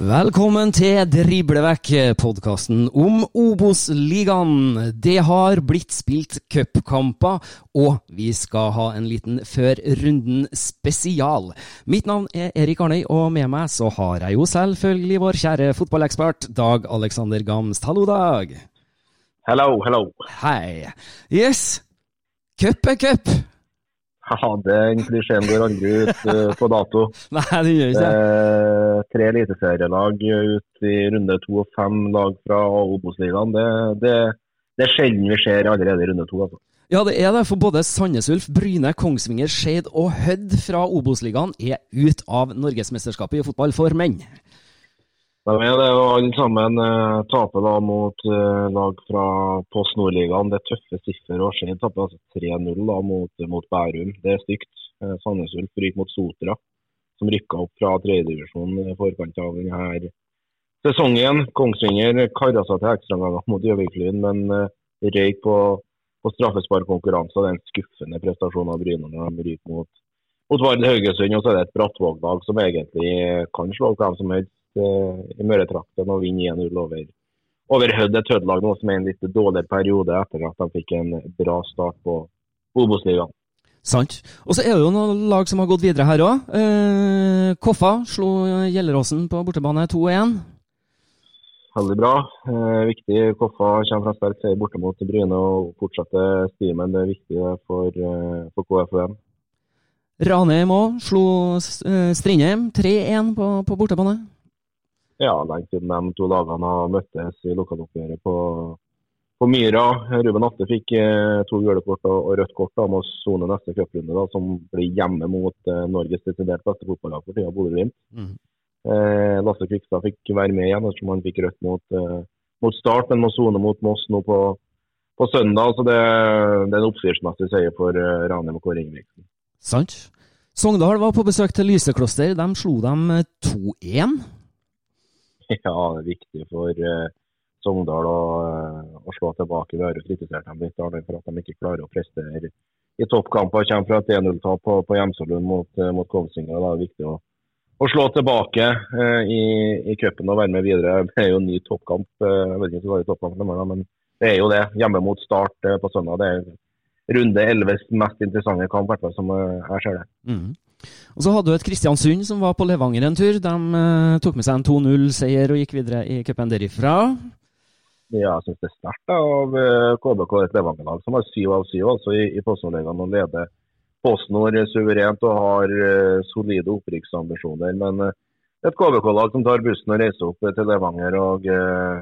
Velkommen til Driblevekk, podkasten om Obos-ligaen. Det har blitt spilt cupkamper, og vi skal ha en liten før runden spesial. Mitt navn er Erik Arnøy, og med meg så har jeg jo selvfølgelig vår kjære fotballekspert Dag Alexander Gamst. Hallo, Dag. Hello, hello. Hei. Yes, cup er cup. Ja, den klisjeen går aldri ut uh, på dato. Nei, det gjør ikke det. Eh, tre eliteserielag ut i runde to og fem lag fra Obos-ligaen. Det, det, det er sjelden vi ser allerede i runde to. Altså. Ja, det er det, for både Sandnes Ulf, Bryne, Kongsvinger, Skeid og Hødd fra Obos-ligaen er ut av Norgesmesterskapet i fotball for menn. De er det, og alle sammen eh, taper da mot eh, lag fra Post Nordligaen. Det er tøffe siffer. og Skeid taper altså 3-0 da mot, mot Bærum. Det er stygt. Eh, Sandnes Ulf ryker mot Sotra, som rykka opp fra tredjedivisjonen i forkant av denne sesongen. Kongsvinger karra seg til ekstraomganger mot Gjøvik-Lyn, men eh, røyk på, på straffesparkkonkurranse. Det er en skuffende prestasjon av Bryne når de ryker mot, mot Vard Haugesund. Og så er det et Brattvåg-lag som egentlig kan slå hvem som helst i Møretraktene og vinne 1-0 over, over Hødd. Et Hødd-lag som er en litt dårligere periode etter at de fikk en bra start på Obos-ligaen. Sant. Og så er det jo noen lag som har gått videre her òg. Eh, Koffa slo Gjelleråsen på bortebane 2-1. Veldig bra. Eh, viktig. Koffa kommer fra sterk seier borte mot Bryne og fortsetter stimen. Det er viktig for, eh, for KFUM. Ranheim òg slo eh, Strindheim 3-1 på, på bortebane. Ja, lenge siden de to lagene har møttes i lokaloppgjøret på, på Myra. Ruben Atte fikk eh, to gule kort og, og rødt kort da, må sone neste cuprunde, som blir hjemme mot eh, Norges desidert beste fotballag for tida, Bodø-Glimt. Mm. Eh, Lasse Kvikstad fikk være med igjen, ettersom han fikk rødt mot, eh, mot Start, men må sone mot Moss nå på, på søndag. så Det, det er en oppstyrsmessig seier for eh, Ranheim og Kåre Ingebrigtsen. Sant. Sogndal var på besøk til Lysekloster. De slo dem eh, 2-1. Ja, det er viktig for eh, Sogndal å, eh, å slå tilbake. Vi har jo kritisert dem litt for at de ikke klarer å prestere i toppkamper. Kommer fra et 1-0-tap på, på Hjemsolund mot, eh, mot Kongsvinger. Da er det viktig å, å slå tilbake eh, i, i cupen og være med videre. Det er jo en ny toppkamp. Jeg vet ikke om det er toppkampen i morgen, men det er jo det. Hjemme mot Start på søndag. Det er runde 11s mest interessante kamp, i hvert fall som jeg ser det. Mm. Og så hadde du et Kristiansund som var på Levanger en tur. De eh, tok med seg en 2-0-seier og gikk videre i cupen derifra. Ja, jeg syns det er sterkt av eh, KBK, et Levanger-lag som har syv av syv altså, i, i Postnordligaen og leder PostNord suverent og har eh, solide opprykksambisjoner. Men eh, et KBK-lag som tar bussen og reiser opp til Levanger og, eh,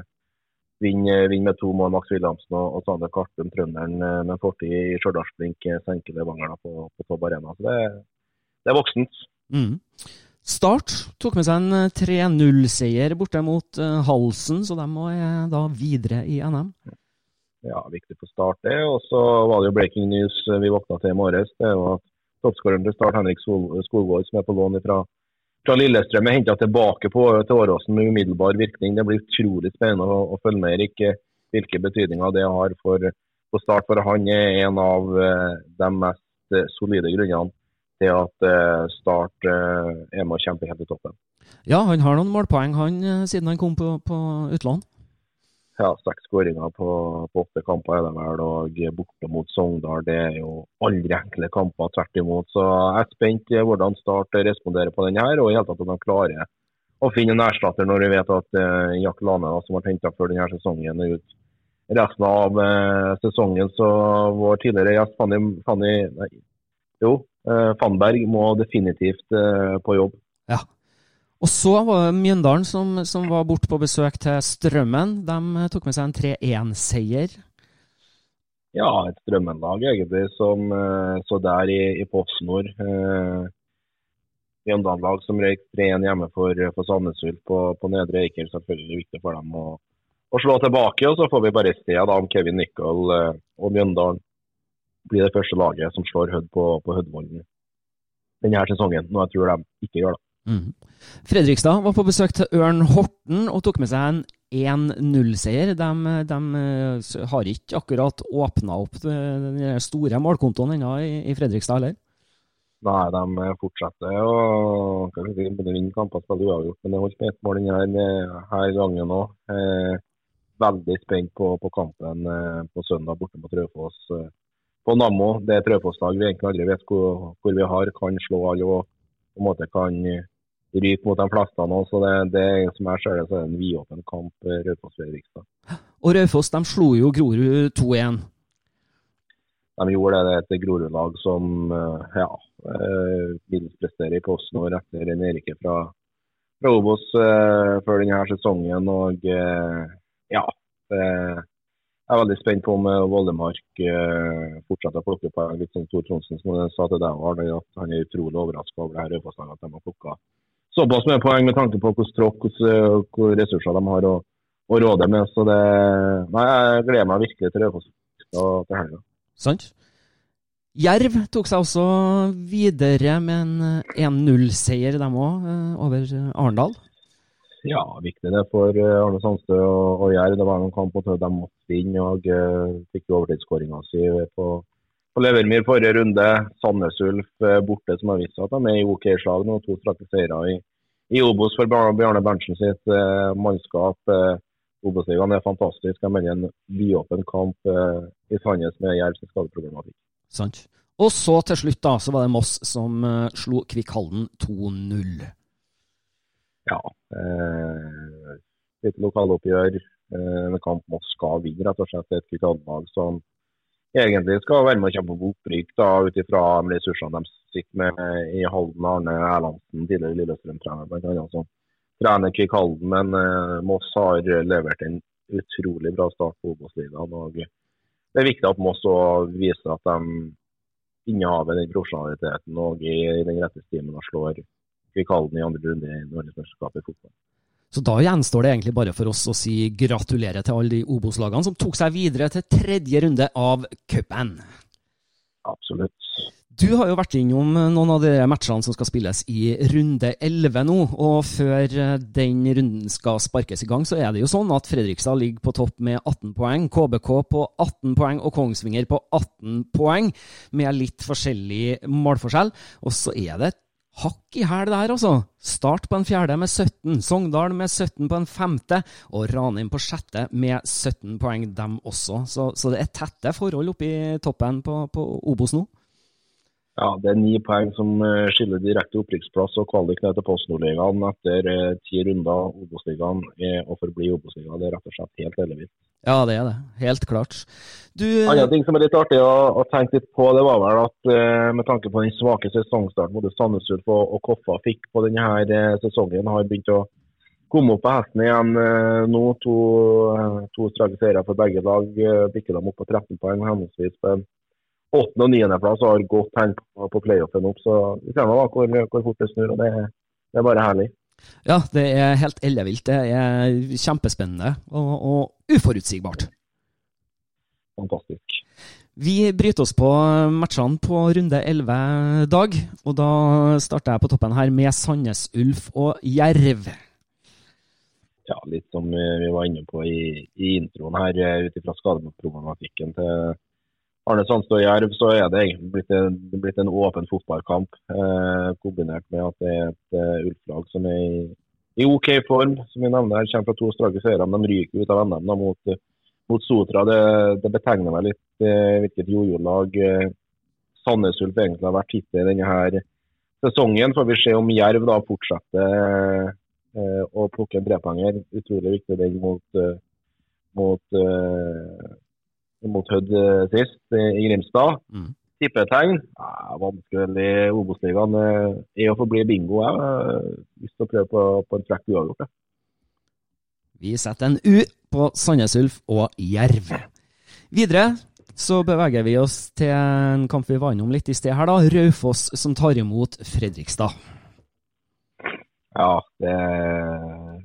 vinner vinn med to mål. Max Wilhelmsen og, og Sander Kartum, trønderen eh, med fortid i Stjørdals-blink, senker Levanger på, på Topp Arena. Så det, det er voksent. Mm. Start tok med seg en 3-0-seier borte mot uh, Halsen, så de må uh, da videre i NM. Ja, viktig for Start, det. Og så var det jo breaking news vi våkna til i morges. Det var toppskåreren til Start, Henrik Skogvold, som er på lån fra fra Lillestrøm er henta tilbake på, til Åråsen med umiddelbar virkning. Det blir utrolig spennende å, å følge med Erik, hvilke betydninger det har for, for Start. For han er en av eh, de mest eh, solide grunnene til at eh, Start eh, er med å kjempe helt i toppen. Ja, han har noen målpoeng han, eh, siden han kom på, på utland? ja, seks skåringer på, på, åtte kamper er det vel, og borte mot Sogndal. Det er jo aldri enkle kamper, tvert imot. Så jeg er spent hvordan Start responderer på denne, her, og i hele tatt at de klarer å finne en erstatter når vi vet at uh, Jack Lane, som ble henta før denne sesongen, er ut resten av eh, sesongen. Så vår tidligere gjest Fanny, Fanny nei, jo, Fannberg må definitivt eh, på jobb. Ja, og så var det Mjøndalen som, som var borte på besøk til Strømmen. De eh, tok med seg en 3-1-seier. Ja, et Strømmen-lag egentlig som så der i, i PostNord. Uh, Mjøndalen-lag som røyk 3-1 hjemme for, for Sandnes Ulf på, på Nedre Eiker. Selvfølgelig viktig for dem å, å, slå tilbake. Og så får vi bare se da, om Kevin Nicol og Mjøndalen blir det første laget som slår Hødd på, på Hødvollen denne sesongen. Noe jeg tror de ikke gjør. da. Mm. Fredrikstad var på besøk til Ørn Horten og tok med seg en 1-0-seier. De, de, eh, har ikke akkurat åpna opp den store målkontoen ennå i, i, Fredrikstad, heller? Nei, de fortsetter å vinne kamper spille uavgjort. Men det holdt med ett mål denne her gangen òg. Eh, veldig spent på, på kampen eh, på søndag borte på Trøfoss. På Nammo. Det er et Raufoss-lag vi egentlig aldri vet hvor, hvor vi har. Kan slå alle og på en måte kan ryke mot de fleste nå. Så det, det som jeg ser det, så er det en vidåpen kamp eh, Raufoss-Fredrikstad. Og Raufoss de slo jo Grorud 2-1. De gjorde det. Det er et Grorud-lag som eh, ja, eh, vil prestere i posten og etter en Erike fra, fra Obos før denne sesongen. Og ja, det, jeg er veldig spent på om Vollemark fortsetter å plukke poeng. Litt som Tor Tronsen som sa til deg, Arne, at han er utrolig overraska over det her Raufoss-laget at de har plukka såpass mye poeng med tanke på hvordan tråkk og hvor ressurser de har å, å, råde med. Så det, nei, jeg gleder meg virkelig til Raufoss til helga. Sant. Jerv tok seg også videre med en 1-0-seier, dem òg, eh, over Arendal. Ja, viktig det for eh, Arne Sandstø og, og. Det var en kamp og de måtte vinne og uh, fikk overtidsskåringa si på på Levermyr forrige runde. Sandnes Ulf eh, borte, som har vist seg at de er i OK slag nå. To strake seire i, i Obos for Bjarne Berntsen sitt uh, mannskap. Uh, Obos-ligaen er fantastisk. Jeg mener en vidåpen kamp uh, i Sandnes med Jervs skadeproblematikk. Sant. Og så til slutt da, så var det Moss som slo Kvikkhallen 2-0. Ja. Eh, litt lokaloppgjør. Eh, en kamp Moss skal vinne, rett og slett. Et Kvikkhallen-lag som egentlig skal være med å kjempe på opprykk ut ifra ressursene de sitter med i Halden. Arne Erlandsen, tidligere Lillestrøm-trener, bl.a. som trener Kvikk Halden. Men eh, Moss har levert en utrolig bra start på Obos-ligaen. og Det er viktig at Moss viser at de innehaver den profesjonaliteten og i den rette stimen og slår Halden i andre runde i Norgesmesterskapet i fotball. Så da gjenstår det egentlig bare for oss å si gratulerer til alle de Obos-lagene som tok seg videre til tredje runde av cupen. Absolutt. Du har jo vært innom noen av de matchene som skal spilles i runde 11 nå. Og før den runden skal sparkes i gang, så er det jo sånn at Fredrikstad ligger på topp med 18 poeng. KBK på 18 poeng og Kongsvinger på 18 poeng, med litt forskjellig målforskjell. Og så er det hakk i hæl der, altså. Start på en fjerde med 17, Sogndal med 17 på en femte, og Ranheim på sjette med 17 poeng, dem også. Så, så det er tette forhold oppe i toppen på, på Obos nå. Ja, Det er ni poeng som eh, skiller direkte opprykksplass og kvalik ned til Postnordligaen etter eh, ti runder Obos-ligaen. Å forbli Obos-ligaen er rett og slett helt ellevilt. Ja, det er det. Helt klart. Du Andre ting som er litt artig å, å tenke litt på, det var vel at uh, med tanke på den svake sesongstarten både Sandnes Ulf og, og, Koffa fikk på denne her, sesongen, har begynt å komme opp på hesten igjen eh, nå. To, eh, to strake seire for begge lag. eh, Bikker dem opp på 13 poeng henholdsvis på en åttende- og niendeplass har godt tenkt på, på playoffen opp. Så vi ser nå hvor, hvor fort det snur, og det, det er bare herlig. Ja, det er helt ellevilt. Det er kjempespennende og, og uforutsigbart. Fantastisk. Vi bryter oss på matchene på runde 11 dag, og da starter jeg på toppen her med Sandnes Ulf og Jerv. Ja, litt som vi var inne på i, i introen her, ut ifra skadeproblematikken til Arne Sandstø Jerv, så er det egentlig blitt en, blitt en åpen fotballkamp. Eh, kombinert med at det er et uh, Ulf-lag som er i, i OK form. Som vi nevner her, kommer fra to strake seire, men de ryker ut av NM mot, eh, mot Sotra. Det, det betegner meg litt eh, hvilket jojo-lag eh, Sandnes Ulf egentlig har vært hittil i denne her sesongen. Får vi se om Jerv da fortsetter eh, å plukke en trepoenger. Utrolig viktig den mot, eh, mot, eh, mot Hødd eh, sist eh, i Grimstad. Mm. Tippetegn? Ja, vanskelig i Obos-ligaen. eh, Er å forbli bingo. Jeg har lyst til å prøve på, på en frekk uavgjort. Vi setter en U på Sandnes Ulf og Jerv. Videre så beveger vi oss til en kamp vi var innom litt i sted her, da. Raufoss som tar imot Fredrikstad. Ja, det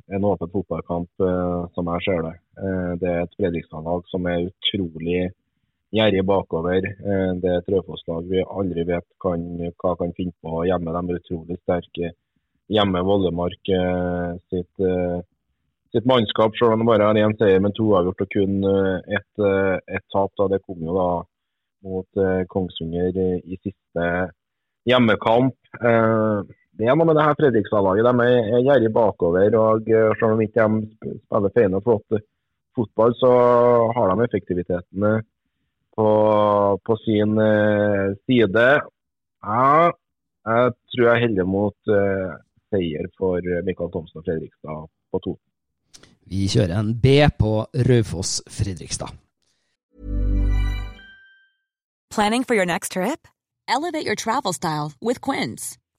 en åpen fotballkamp, eh, som jeg ser det. Eh, det er et Fredrikstad-lag som er utrolig gjerrig bakover. Eh, det er et Raufoss-lag vi aldri vet kan, hva kan finne på hjemme. De er utrolig sterke hjemme. Vollemark sitt, sitt mannskap, selv om de bare har én seier, men to har gjort og kun ett et tap. Da. Det kom jo da mot Kongsvinger i siste hjemmekamp. Eh, det er noe med det her Fredrikstad-laget. De er, er gjerrig bakover. og eh, Selv om ikke de sp- spiller feil og flott fotball, så har de effektiviteten eh, på, på sin eh, side. Ja, jeg tror jeg heller mot uh, seier for Mikael Thomsen og Fredrikstad på to. Vi kjører en B på Raufoss Fredrikstad. Planning for your next trip? Elevate your travel style with Quince.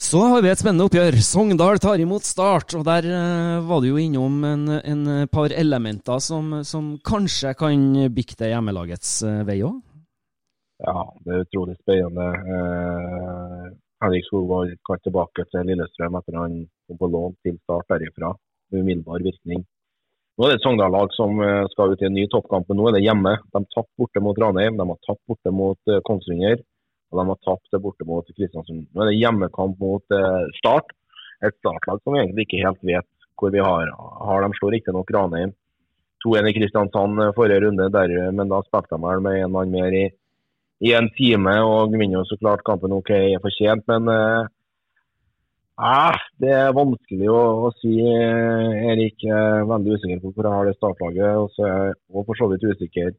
Så har vi et spennende oppgjør. Sogndal tar imot Start, og der uh, var du jo innom en, en par elementer som, som kanskje kan bikke det hjemmelagets uh, vei òg? Ja, det er utrolig spennende. Uh, Henrik Skogvold kan tilbake til Lillestrøm etter han kom på lån til start derifra. Umiddelbar virkning. Nå er det et Sogndal-lag som skal ut i en ny toppkamp, nå er det hjemme. De tapte borte mot Ranheim, de har tapt borte mot Kongsvinger, og de har tapt det borte mot Kristiansund. Nå er det hjemmekamp mot eh, Start. Et startlag som vi egentlig ikke helt vet hvor vi har. har de slår riktignok Ranheim 2-1 i Kristiansand eh, forrige runde, der, men da spilte de vel med en mann mer i, i en time og vinner så klart kampen OK fortjent. Men eh, ah, det er vanskelig å, å si. Erik er veldig usikker på hvor jeg har det startlaget. Og så er jeg for så vidt usikker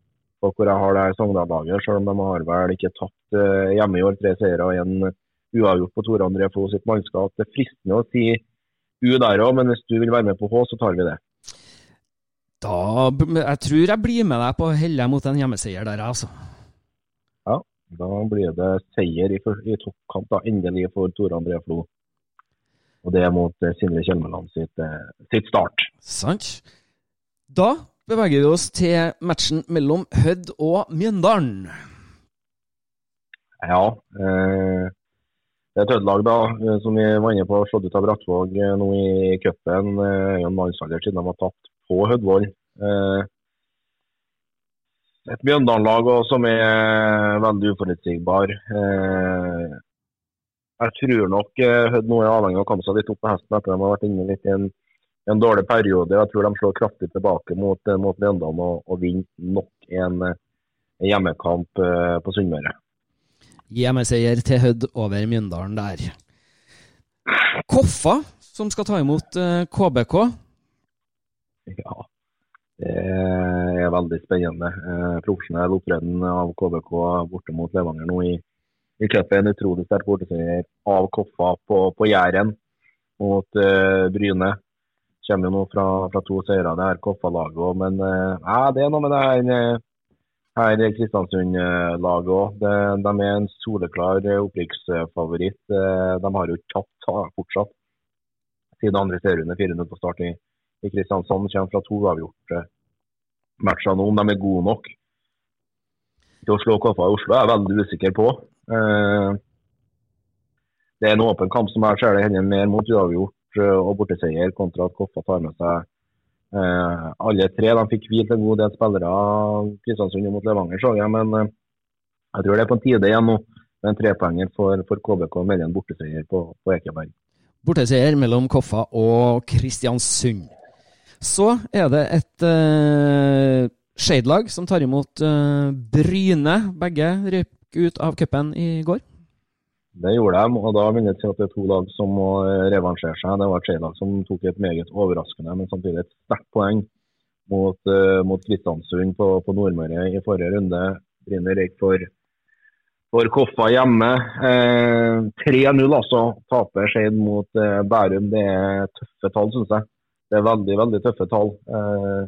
på hvor jeg har det her Sogndal-laget, selv om de har vel ikke tapt eh, hjemme i år. Tre seire og en uavgjort på Tore André Flo sitt mannskap. Det er fristende å si U der òg, men hvis du vil være med på H, så tar vi det. Da, jeg tror jeg blir med deg på å helle mot en hjemmeseier der, altså. Ja, da blir det seier i, i toppkamp, da, endelig for Tore André Flo. Og det er mot eh, Sindre Kjelmeland sitt, eh, sitt start. Sant. Da beveger vi oss til matchen mellom Hødd og Mjøndalen. Ja. Eh, det er et Hødd-lag eh, som vi var inne på, slått ut av Brattvåg nå i cupen. Eh, en mannsalder siden de har tapt på Hødvoll. Eh, et Mjøndalen-lag som er veldig uforutsigbar. Eh, jeg tror nok eh, Hødd nå er avhengig av å komme seg litt opp på hesten etter de har vært inne litt i en, en, dårlig periode. Jeg tror de slår kraftig tilbake mot, mot Mjøndalen og, og vinner nok en, en hjemmekamp på Sunnmøre. Hjemmeseier til Hødd over Mjøndalen der. Koffa, som skal ta imot KBK, ja, det er veldig spennende. Eh, profesjonell opptreden av KBK borte mot Levanger nå i, i cupen. Utrolig sterk borteseier av Koffa på, på Jæren mot uh, Bryne. Kommer jo nå fra, fra to seire, det her Koffa-laget òg. Men eh, det er noe med det her, eh, her Kristiansund-laget òg. De, er en soleklar opprykksfavoritt. Eh, de har jo ikke tapt fortsatt siden andre serierunde 4-0 på start i i Kristiansand kommer fra to avgjorte matcher nå. Om de er gode nok til å slå Koffa i Oslo, er jeg veldig usikker på. Eh, det er en åpen kamp som jeg ser det hender mer mot uavgjort og borteseier, kontra at Koffa tar med seg eh, alle tre. De fikk hvilt en god del spillere Kristiansund mot Levanger, så jeg. Men jeg tror det er på tide igjen nå med en trepoenger for, for KBK med en borteseier på, på Ekeberg. Borteseier mellom Koffa og Kristiansund. Så er det et uh, Skeid-lag som tar imot uh, Bryne. Begge røyk ut av cupen i går. Det gjorde de, og da vil jeg si at det er to lag som må revansjere seg. Det var et Skeid-lag som tok et meget overraskende, men samtidig et sterkt poeng mot, uh, mot Kristiansund på, på Nordmøre i forrige runde. Bryne røyk for, for Koffa hjemme. Eh, 3-0 altså, taper Skeid mot eh, Bærum. Det er tøffe tall, syns jeg det er veldig veldig tøffe tall. Eh,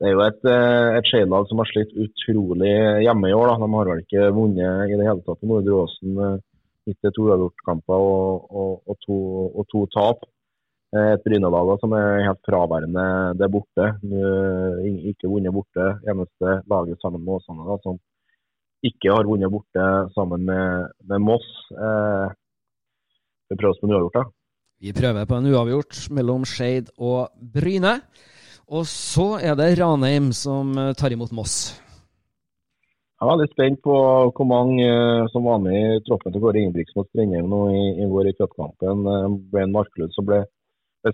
det er jo et, eh, et Skeilag som har slitt utrolig hjemme i år. Da. De har vel ikke vunnet i det hele tatt på Nordre Åsen. Hittil to uavgjortkamper og, og, og, to, og to tap. Eh, et Bryne-lag som er helt fraværende det borte. Ikke vunnet borte. Eneste laget sammen med Åsane som ikke har vunnet borte sammen med, med Moss. Eh, vi prøver oss på en uavgjort, da. Vi prøver på en uavgjort mellom Skeid og Bryne. Og så er det Ranheim som eh, tar imot Moss. Jeg er veldig spent på hvor mange eh, som var med i troppen til Kåre Ingebrigtsen mot Strindheim nå i, i vår i cupkampen. Eh, Marklund som ble,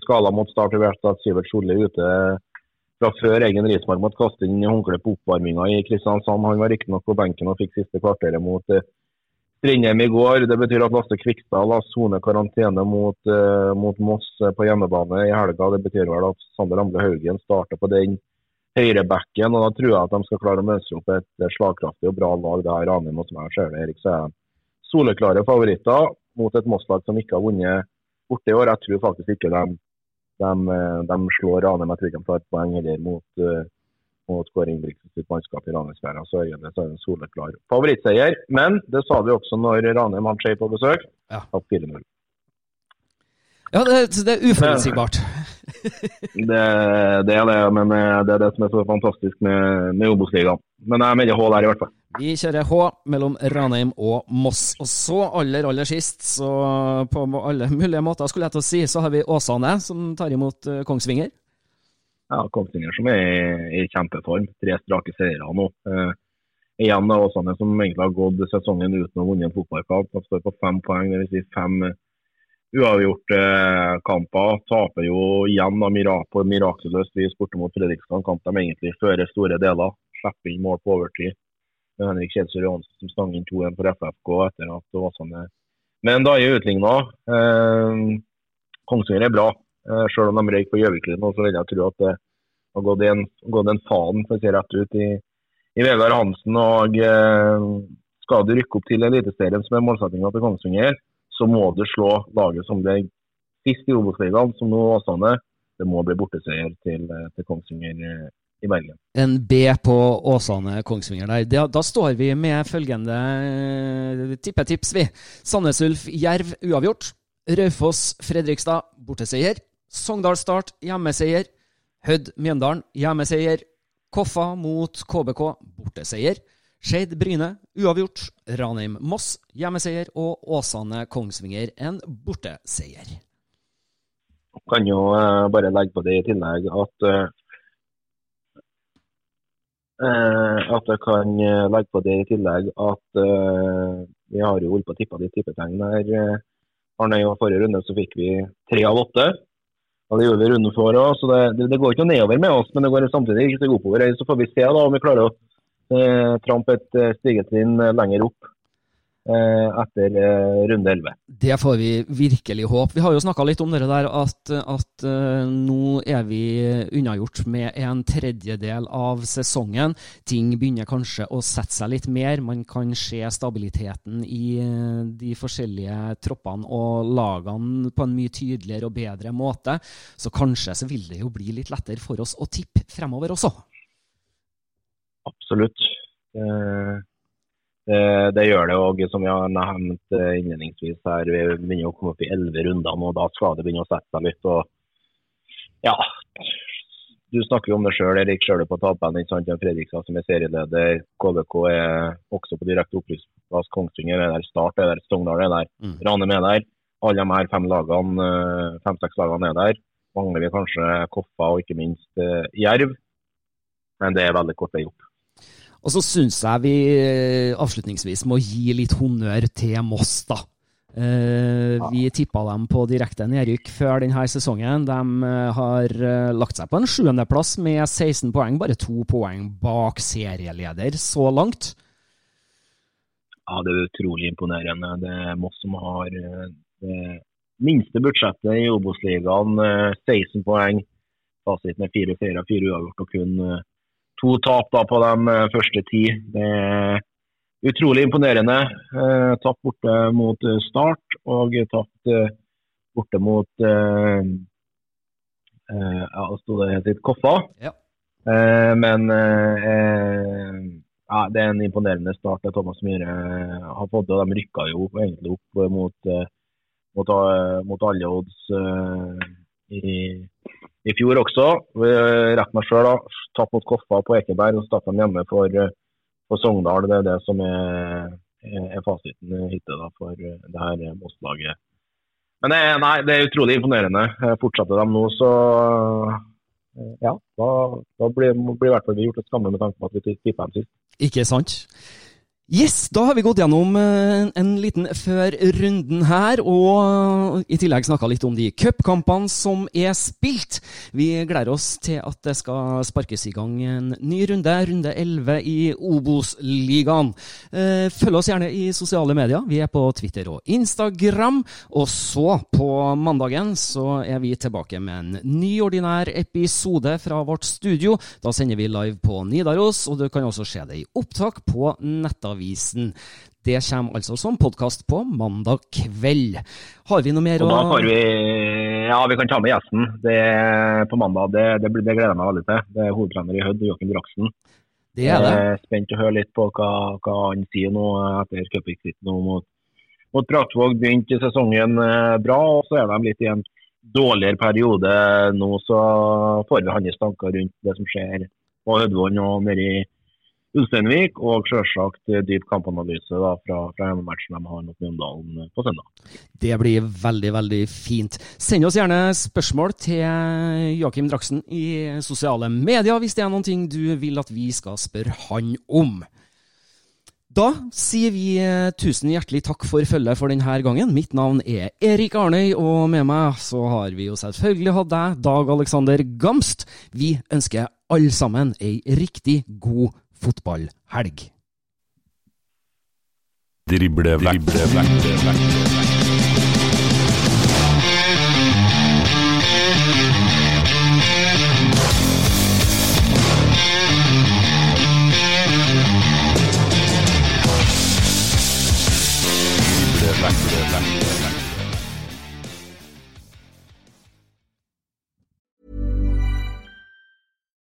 skala mot start i at Sivert Solli ute fra før egen Rismark måtte kaste inn håndkle på oppvarminga i Kristiansand. Han var riktignok på benken og fikk siste kvarteret mot Strindheim i går. Det betyr at Lasse Kvikstad la sone karantene mot, mot, Moss eh, på hjemmebane i helga. Det betyr vel at Sander Amle Haugen starter på den høyrebacken. og Da tror jeg at de skal klare å mønstre opp et slagkraftig og bra lag. det her Ranheim, som jeg ser det, Erik, så er soleklare favoritter mot et Moss-lag som ikke har vunnet borte i år. Jeg tror faktisk ikke de, de, eh, de slår Ranheim. Jeg tror ikke de tar et poeng heller mot uh, mot Kåre Ingebrigtsen sitt mannskap i Ranheimsfæra, så er det en soleklar favorittseier. Men det sa vi også når Ranheim hadde Skei på besøk. Ja. 4-0. Ja, det, det er uforutsigbart. det, det, er det, men eh, det er det som er så fantastisk med, med Obos-ligaen. Men jeg melder H der, i hvert fall. Vi kjører H mellom Ranheim og Moss. Og så, aller, aller sist, så på alle mulige måter, skulle jeg til å si, så har vi Åsane, som tar imot eh, Kongsvinger ja, Kongsvinger som er i, i kjempeform. Tre strake seire nå. Eh, igjen er Åsane som egentlig har gått sesongen uten å vunne en fotballkamp. De står på fem poeng, dvs. Si fem uavgjorte eh. Taper jo igjen på mirakuløst vis borte mot Fredrikstad. Kamp de egentlig fører store deler. Slipper inn mål på overtid. Henrik Kjelsrud Johansen som stang inn 2-1 for FFK etter at Åsane Men da er utligna. Eh, Kongsvinger er bra. Eh, selv om de røyk på Gjøvikliden. så vil jeg tro at det har gått en, gått en faen for å si rett ut i, i Vegard Hansen. og eh, Skal du rykke opp til Eliteserien, som er målsettinga til Kongsvinger, så må du slå laget som det sist i Obos-ligaen, som nå Åsane. Det må bli borteseier til, til Kongsvinger eh, i Bergen. En B på Åsane Kongsvinger der. Da, da står vi med følgende eh, tippetips, vi. Sandnes Ulf Jerv uavgjort. Raufoss Fredrikstad borteseier. Sogndal Start hjemmeseier. Hødd Mjøndalen hjemmeseier. Koffa mot KBK borteseier. Skeid Bryne uavgjort. Ranheim Moss hjemmeseier. Og Åsane Kongsvinger en borteseier. Kan jo uh, bare legge på det i tillegg at eh, at jeg kan legge på det i tillegg at uh, vi har jo holdt på å tippe de tippetegn her. Arne, i forrige runde så fikk vi tre av åtte. Og det gjorde vi runden for òg, så det, det, går ikke noe nedover med oss. Men det går samtidig ikke oppover. Så får vi se da om vi klarer å eh, trampe et eh, stigetrinn eh, lenger opp eh, etter runde 11. Det får vi virkelig håpe. Vi har jo snakka litt om det der at, at nå er vi unnagjort med en tredjedel av sesongen. Ting begynner kanskje å sette seg litt mer. Man kan se stabiliteten i de forskjellige troppene og lagene på en mye tydeligere og bedre måte. Så kanskje så vil det jo bli litt lettere for oss å tippe fremover også. Absolutt. Eh, det, det gjør det òg, som vi har nevnt eh, innledningsvis her. Vi begynner å komme opp i elleve runder nå, da skal det begynne å sette seg litt. og ja, Du snakker jo om det sjøl, Erik Sjøle på tabellen. Fredrikstad som er serieleder. KBK er også på direkte opplysningsplass. Kongsvinger er der, Start er der, Sogndal er der, Mm. Ranheim er der. Alle de her fem lagene, eh, fem-seks lagene er der. Mangler vi kanskje Koffa og ikke minst eh, Jerv. Men det er veldig kort vei opp. Og så syns jeg vi eh, avslutningsvis må gi litt honnør til Moss, da. Eh, vi tippa dem på direkte nedrykk før denne sesongen. De eh, har lagt seg på en sjuendeplass med 16 poeng, bare to poeng bak serieleder så langt. Ja, Det er utrolig imponerende. Det er Moss som har det minste budsjettet i Obos-ligaen. eh, 16 poeng. Fasiten er fire seire, fire uavgjort og kun to tap da på de eh, første ti. Det er utrolig imponerende. Eh, Tapt borte mot eh, Start og tapt eh, borte mot eh, eh, ja, sto det helt Koffa. Ja. Eh, men eh, ja, det er en imponerende start det Thomas Myhre har fått. og De rykka jo egentlig opp mot, mot, mot alle odds i, i fjor også. Rett meg sjøl, tapt mot Koffa på Ekeberg og starta hjemme for, for Sogndal. Det er det som er, er fasiten hittil for det her Moss-laget. Men det, nei, det er utrolig imponerende. Fortsetter de nå, så ja, da, da blir, blir i hvert fall vi gjort et skamme med tanke på at vi tippa dem sist. Ikke sant? Yes, da har vi gått gjennom eh, en liten før runden her, og i tillegg snakka litt om de cupkampene som er spilt. Vi gleder oss til at det skal sparkes i gang en ny runde, runde 11 i Obos-ligaen. Eh, Følg oss gjerne i sosiale medier. Vi er på Twitter og Instagram. Og så, på mandagen, så er vi tilbake med en ny ordinær episode fra vårt studio. Da sender vi live på Nidaros, og du kan også se det i opptak på Nettavisen. Det kommer altså som podkast på mandag kveld. Har vi noe mer å vi Ja, vi kan ta med gjesten det på mandag. Det, det, det gleder jeg meg veldig til. Det er hovedtrener i Hødd, Joakim Draksen. Det er det. Jeg er spent å høre litt på hva, hva han sier nå etter cupexiten mot, mot Braktvåg. Begynte sesongen eh, bra, og så er de litt i en dårligere periode nå. Så får vi hans tanker rundt det som skjer på Hødvollen og nede i Ulsteinvik. Og selvsagt dyp kampanalyse da, fra, fra hjemmematchen de har mot Mjøndalen eh, på søndag. Det blir veldig, veldig fint. Send oss gjerne spørsmål til Joakim Draksen i sosiale medier hvis det er noen ting du vil at vi skal spørre han om. Da sier vi eh, tusen hjertelig takk for følget for denne gangen. Mitt navn er Erik Arnøy, og med meg så har vi jo selvfølgelig hatt deg, Dag Alexander Gamst. Vi ønsker alle sammen ei riktig god fotballhelg. Drible vekk. Drible vekk. Drible vekk.